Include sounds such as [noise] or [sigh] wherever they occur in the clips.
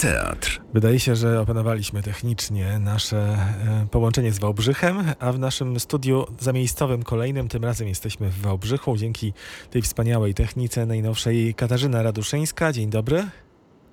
Teatr. Wydaje się, że opanowaliśmy technicznie nasze e, połączenie z Wałbrzychem, a w naszym studiu zamiejscowym kolejnym tym razem jesteśmy w Wałbrzychu dzięki tej wspaniałej technice najnowszej Katarzyna Raduszyńska. Dzień dobry.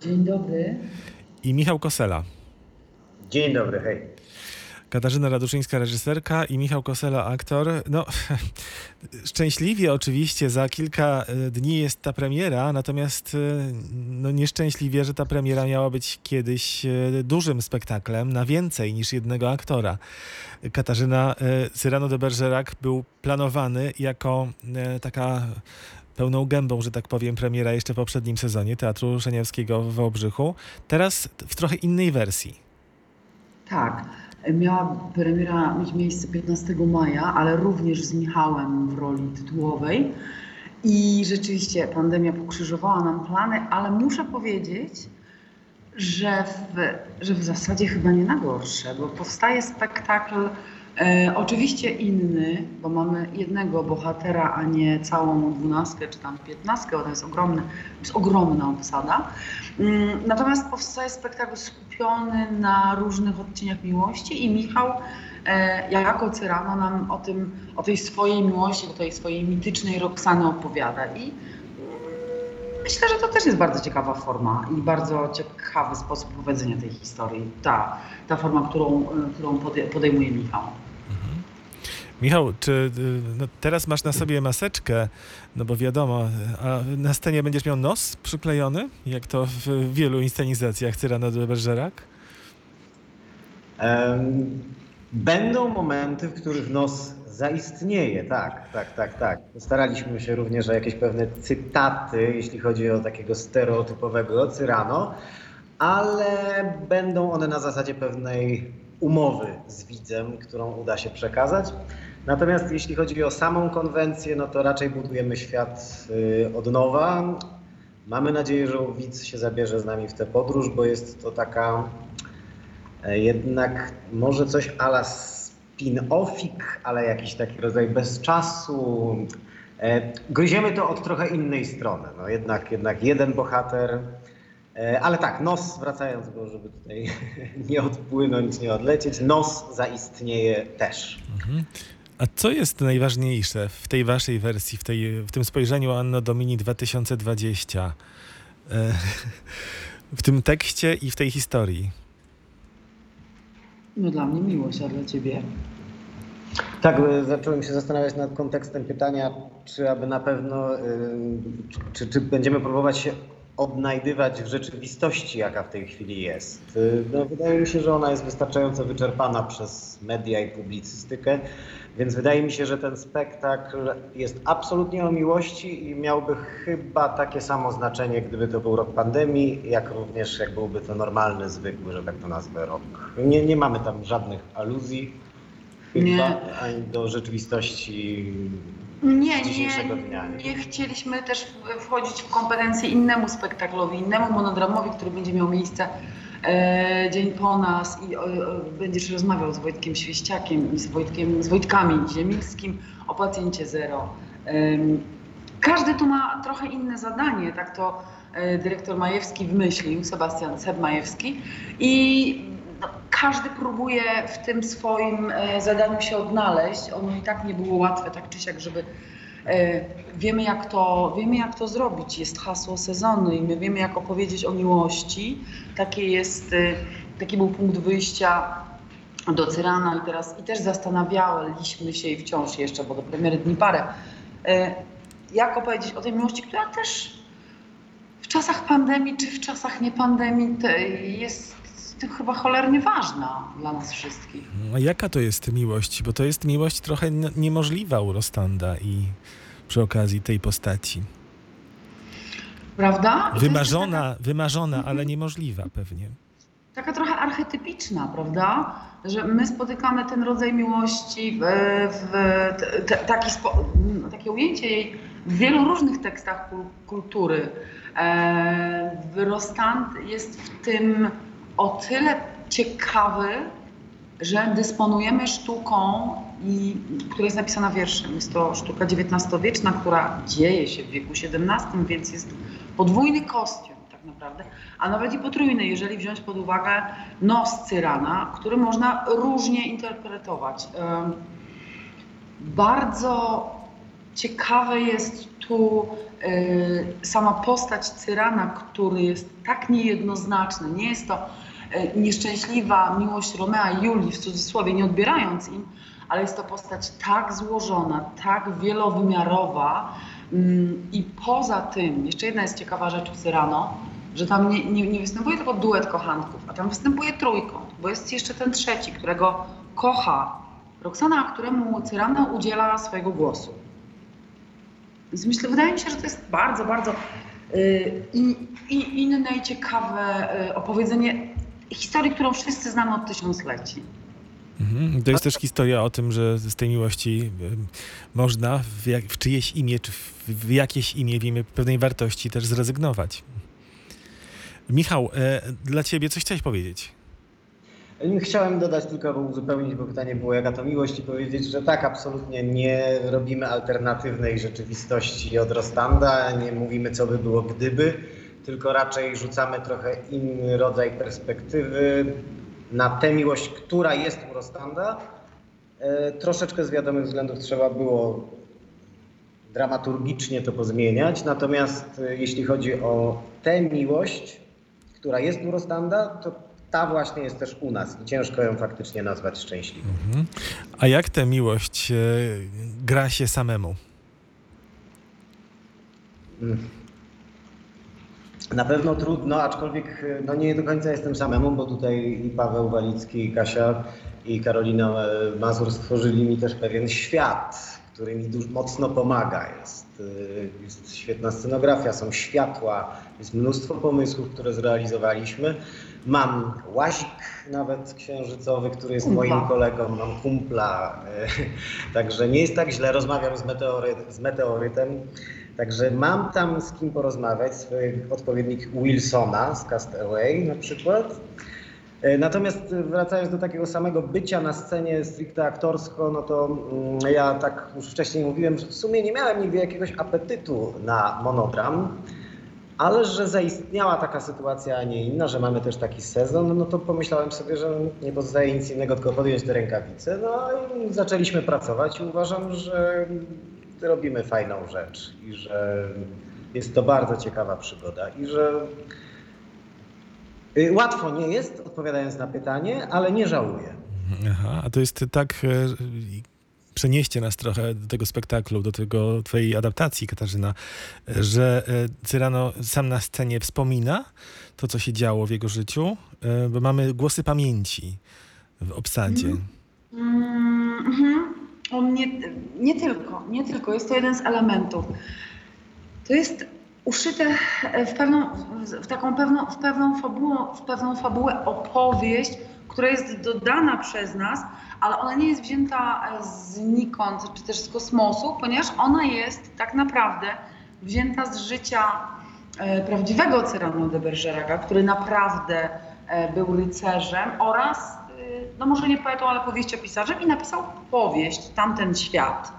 Dzień dobry. I Michał Kosela. Dzień dobry, hej. Katarzyna Raduszyńska, reżyserka i Michał Kosela, aktor. No, [laughs] szczęśliwie oczywiście za kilka e, dni jest ta premiera, natomiast e, no, nieszczęśliwie, że ta premiera miała być kiedyś e, dużym spektaklem na więcej niż jednego aktora. Katarzyna Cyrano de Bergerac był planowany jako taka pełną gębą, że tak powiem, premiera jeszcze w poprzednim sezonie Teatru Szeniewskiego w Wałbrzychu. Teraz w trochę innej wersji. Tak. Miała premiera mieć miejsce 15 maja, ale również z Michałem w roli tytułowej. I rzeczywiście pandemia pokrzyżowała nam plany, ale muszę powiedzieć, że w, że w zasadzie chyba nie na gorsze, bo powstaje spektakl E, oczywiście inny, bo mamy jednego bohatera, a nie całą dwunastkę czy tam piętnastkę, to jest ogromny, to jest ogromna obsada. Mm, natomiast powstaje spektakl skupiony na różnych odcieniach miłości i Michał e, jako Cyrano nam o, tym, o tej swojej miłości, o tej swojej mitycznej Roxany opowiada. I myślę, że to też jest bardzo ciekawa forma i bardzo ciekawy sposób powiedzenia tej historii. Ta, ta forma, którą, którą podejmuje Michał. Michał, czy y, no, teraz masz na sobie maseczkę, no bo wiadomo, a na scenie będziesz miał nos przyklejony, jak to w wielu inscenizacjach Cyrano de Bergerac? Um, będą momenty, w których nos zaistnieje, tak, tak, tak, tak. Staraliśmy się również o jakieś pewne cytaty, jeśli chodzi o takiego stereotypowego Cyrano, ale będą one na zasadzie pewnej umowy z widzem, którą uda się przekazać. Natomiast jeśli chodzi o samą konwencję, no to raczej budujemy świat y, od nowa. Mamy nadzieję, że widz się zabierze z nami w tę podróż, bo jest to taka jednak może coś ala spin-offik, ale jakiś taki rodzaj bez czasu. E, gryziemy to od trochę innej strony. No jednak, jednak jeden bohater, e, ale tak, nos, wracając, bo żeby tutaj [laughs] nie odpłynąć, nie odlecieć, nos zaistnieje też. Mhm. A co jest najważniejsze w tej waszej wersji, w, tej, w tym spojrzeniu Anno Domini 2020? E, [laughs] w tym tekście i w tej historii? No dla mnie miłość, a dla ciebie? Tak, zacząłem się zastanawiać nad kontekstem pytania, czy aby na pewno, czy, czy będziemy próbować się odnajdywać w rzeczywistości, jaka w tej chwili jest. No, wydaje mi się, że ona jest wystarczająco wyczerpana przez media i publicystykę. Więc wydaje mi się, że ten spektakl jest absolutnie o miłości i miałby chyba takie samo znaczenie, gdyby to był rok pandemii, jak również jak byłby to normalny, zwykły, że tak to nazwę, rok. Nie, nie mamy tam żadnych aluzji chyba, nie. ani do rzeczywistości nie, dzisiejszego nie, dnia. Nie. chcieliśmy też wchodzić w kompetencje innemu spektaklowi, innemu monodramowi, który będzie miał miejsce e, dzień po nas i będziesz rozmawiał z Wojtkiem Świeściakiem i z, Wojtkiem, z Wojtkami Ziemińskim o pacjencie zero. każdy tu ma trochę inne zadanie, tak to e, dyrektor Majewski wymyślił, Sebastian Seb Majewski i każdy próbuje w tym swoim e, zadaniu się odnaleźć. Ono i tak nie było łatwe, tak czy siak, żeby E, wiemy jak, to, wiemy, jak to zrobić. Jest hasło sezonu i my wiemy, jak opowiedzieć o miłości. Jest, e, taki był punkt wyjścia do Cyrana i teraz i też zastanawialiśmy się i wciąż jeszcze, bo do premiery dni parę, jak opowiedzieć o tej miłości, która też w czasach pandemii czy w czasach niepandemii jest chyba cholernie ważna dla nas wszystkich. A jaka to jest miłość? Bo to jest miłość trochę niemożliwa u Rostanda i przy okazji tej postaci. Prawda? Wymarzona, taka... wymarzona, ale mhm. niemożliwa pewnie. Taka trochę archetypiczna, prawda? Że my spotykamy ten rodzaj miłości, w, w taki spo, takie ujęcie jej w wielu różnych tekstach kultury. E, Rostand jest w tym o tyle ciekawy, że dysponujemy sztuką, i, która jest napisana wierszem. Jest to sztuka XIX-wieczna, która dzieje się w wieku XVII, więc jest podwójny kostium, tak naprawdę, a nawet i potrójny, jeżeli wziąć pod uwagę nos Cyrana, który można różnie interpretować. Bardzo ciekawe jest tu y, sama postać Cyrana, który jest tak niejednoznaczny. Nie jest to nieszczęśliwa miłość Romea i Julii, w cudzysłowie, nie odbierając im, ale jest to postać tak złożona, tak wielowymiarowa. Mm, I poza tym, jeszcze jedna jest ciekawa rzecz w Cyrano, że tam nie, nie, nie występuje tylko duet kochanków, a tam występuje trójkąt, bo jest jeszcze ten trzeci, którego kocha Roxana, któremu Cyrano udziela swojego głosu. Więc myślę, wydaje mi się, że to jest bardzo, bardzo y, i inne i ciekawe y, opowiedzenie historii, którą wszyscy znamy od tysiącleci. Mhm. To jest też historia o tym, że z tej miłości można w, jak, w czyjeś imię, czy w, w jakieś imię, w imię pewnej wartości też zrezygnować. Michał, e, dla ciebie coś chciałeś powiedzieć? Chciałem dodać tylko, uzupełnić, bo pytanie było jaka to miłość i powiedzieć, że tak, absolutnie nie robimy alternatywnej rzeczywistości od Rostanda, nie mówimy co by było gdyby, tylko raczej rzucamy trochę inny rodzaj perspektywy na tę miłość, która jest u Rostanda. E, Troszeczkę z wiadomych względów trzeba było dramaturgicznie to pozmieniać, natomiast e, jeśli chodzi o tę miłość, która jest u Rostanda, to ta właśnie jest też u nas i ciężko ją faktycznie nazwać szczęśliwą. Mhm. A jak tę miłość e, gra się samemu? Mm. Na pewno trudno, aczkolwiek e, no nie do końca jestem samemu, bo tutaj i Paweł Walicki, i Kasia, i Karolina Mazur stworzyli mi też pewien świat, który mi dużo, mocno pomaga. Jest, e, jest świetna scenografia, są światła, jest mnóstwo pomysłów, które zrealizowaliśmy. Mam łazik nawet księżycowy, który jest moim kolegą, mam kumpla, e, [laughs] także nie jest tak źle, rozmawiam z, meteory, z meteorytem. Także mam tam z kim porozmawiać, odpowiednik Wilsona z Castaway na przykład. E, Natomiast wracając do takiego samego bycia na scenie stricte aktorsko, no to mm, ja tak już wcześniej mówiłem, że w sumie nie miałem nigdy jakiegoś apetytu na monodram, ale że zaistniała taka sytuacja, a nie inna, że mamy też taki sezon, no to pomyślałem sobie, że nie pozostaje nic innego, tylko podjąć te rękawice. No i zaczęliśmy pracować i uważam, że robimy fajną rzecz i że jest to bardzo ciekawa przygoda i że y, łatwo nie jest, odpowiadając na pytanie, ale nie żałuję. Aha, a to jest tak, e, przenieście nas trochę do tego spektaklu, do tego twojej adaptacji, Katarzyna, że e, Cyrano sam na scenie wspomina to, co się działo w jego życiu, e, bo mamy głosy pamięci w obsadzie. Mm, mhm. On nie, nie tylko, nie tylko, jest to jeden z elementów. To jest uszyte w, pewną, w taką pewną, w pewną, fabułę, w pewną fabułę opowieść, która jest dodana przez nas, ale ona nie jest wzięta znikąd, czy też z kosmosu, ponieważ ona jest tak naprawdę wzięta z życia e, prawdziwego Cyrano de Bergeraca, który naprawdę e, był rycerzem oraz, e, no może nie poetą, ale powieściopisarzem i napisał powieść, Tamten świat,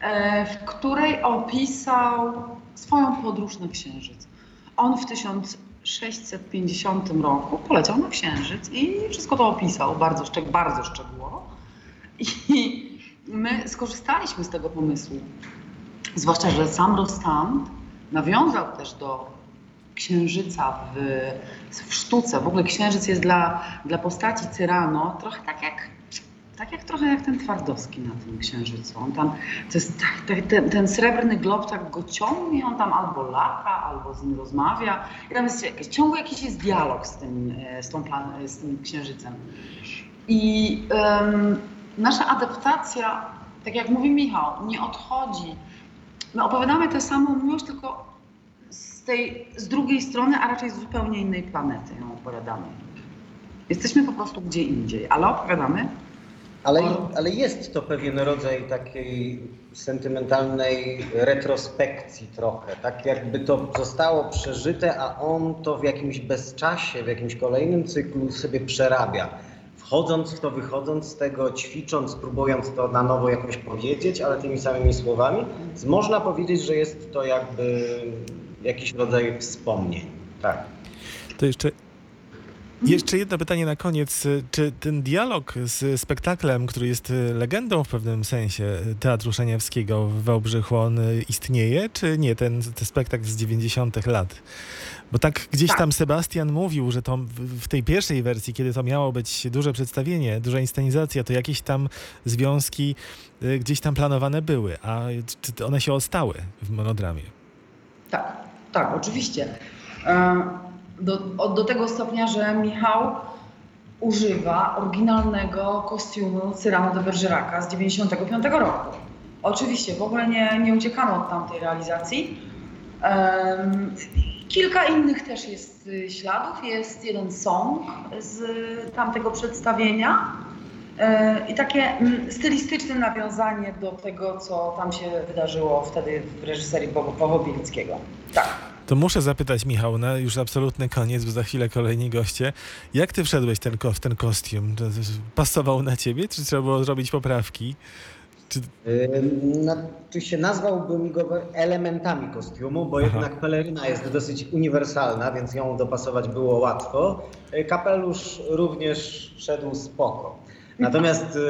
e, w której opisał swoją podróż na Księżyc. On w 1650 roku poleciał na Księżyc i wszystko to opisał bardzo, bardzo szczegółowo. I my skorzystaliśmy z tego pomysłu. Zwłaszcza, że sam Rostand nawiązał też do księżyca w, w sztuce. W ogóle księżyc jest dla, dla postaci Cyrano trochę tak jak, tak jak trochę jak ten Twardowski na tym księżycu. On tam, to jest tak, ten, ten srebrny glob tak go ciągnie, on tam albo lata, albo z nim rozmawia. I tam jest jakiś, ciągle jakiś jest dialog z tym, e, z tą plan, z tym księżycem. I em, nasza adaptacja, tak jak mówi Michał, nie odchodzi. My opowiadamy tę samą miłość, tylko tej, z drugiej strony, a raczej z zupełnie innej planety ją opowiadamy. Jesteśmy po prostu gdzie indziej, ale opowiadamy. Ale, ale jest to pewien rodzaj takiej sentymentalnej retrospekcji trochę, tak jakby to zostało przeżyte, a on to w jakimś bezczasie, w jakimś kolejnym cyklu sobie przerabia. Wchodząc w to, wychodząc z tego, ćwicząc, próbując to na nowo jakoś powiedzieć, ale tymi samymi słowami, można powiedzieć, że jest to jakby jakiś rodzaj wspomnień. tak. To jeszcze, jeszcze jedno pytanie na koniec. Czy ten dialog z spektaklem, który jest legendą w pewnym sensie Teatru Szaniawskiego w Wałbrzychu, on istnieje, czy nie, ten, ten spektakl z 90 lat? Bo tak gdzieś Tak. tam Sebastian mówił, że to w, tej pierwszej wersji, kiedy to miało być duże przedstawienie, duża inscenizacja, to jakieś tam związki y, gdzieś tam planowane były, a czy one się ostały w monodramie? Tak, oczywiście. E, Do, do tego stopnia, że Michał używa oryginalnego kostiumu Cyrano de Bergeraca z 95 roku. Oczywiście, w ogóle nie, nie uciekano od tamtej realizacji. Kilka innych też jest y, śladów. Jest jeden song z tamtego przedstawienia i takie mm, stylistyczne nawiązanie do tego, co tam się wydarzyło wtedy w reżyserii Powobilickiego. Tak. To muszę zapytać, Michał, na już absolutny koniec, bo za chwilę kolejni goście. Jak ty wszedłeś ten, ko- w ten kostium? To- to Pasował na ciebie, czy trzeba było zrobić poprawki? Czy... Ym, Znaczy się nazwałbym go elementami kostiumu, bo Aha. jednak peleryna jest dosyć uniwersalna, więc ją dopasować było łatwo. Kapelusz również szedł spoko. Natomiast y,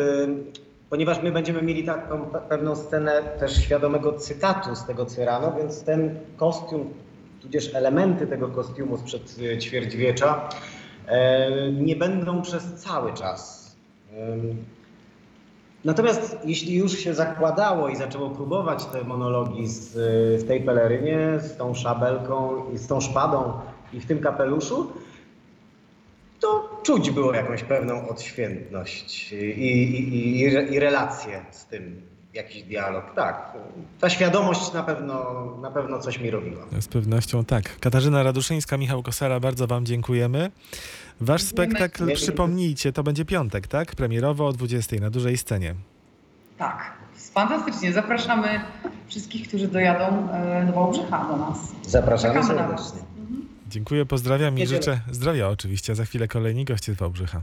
ponieważ my będziemy mieli taką pe- pewną scenę też świadomego cytatu z tego Cyrano, więc ten kostium, tudzież elementy tego kostiumu sprzed y, ćwierćwiecza e, nie będą przez cały czas. Natomiast jeśli już się zakładało i zaczęło próbować te monologi z, y, w tej pelerynie, z tą szabelką, z tą szpadą i w tym kapeluszu, czuć było jakąś pewną odświętność i, i, i, i, re- i relację z tym, jakiś dialog. Tak, ta świadomość na pewno, na pewno coś mi robiła. Z pewnością tak. Katarzyna Raduszyńska, Michał Kosara, bardzo wam dziękujemy. Wasz spektakl, Dziękuję. przypomnijcie, to będzie piątek, tak? Premierowo o 20 na dużej scenie. Tak, fantastycznie. Zapraszamy wszystkich, którzy dojadą e, do Wałbrzycha do nas. Zapraszamy Czekamy na was. serdecznie. Dziękuję, pozdrawiam i życzę zdrowia oczywiście. Za chwilę kolejni goście z Wałbrzycha.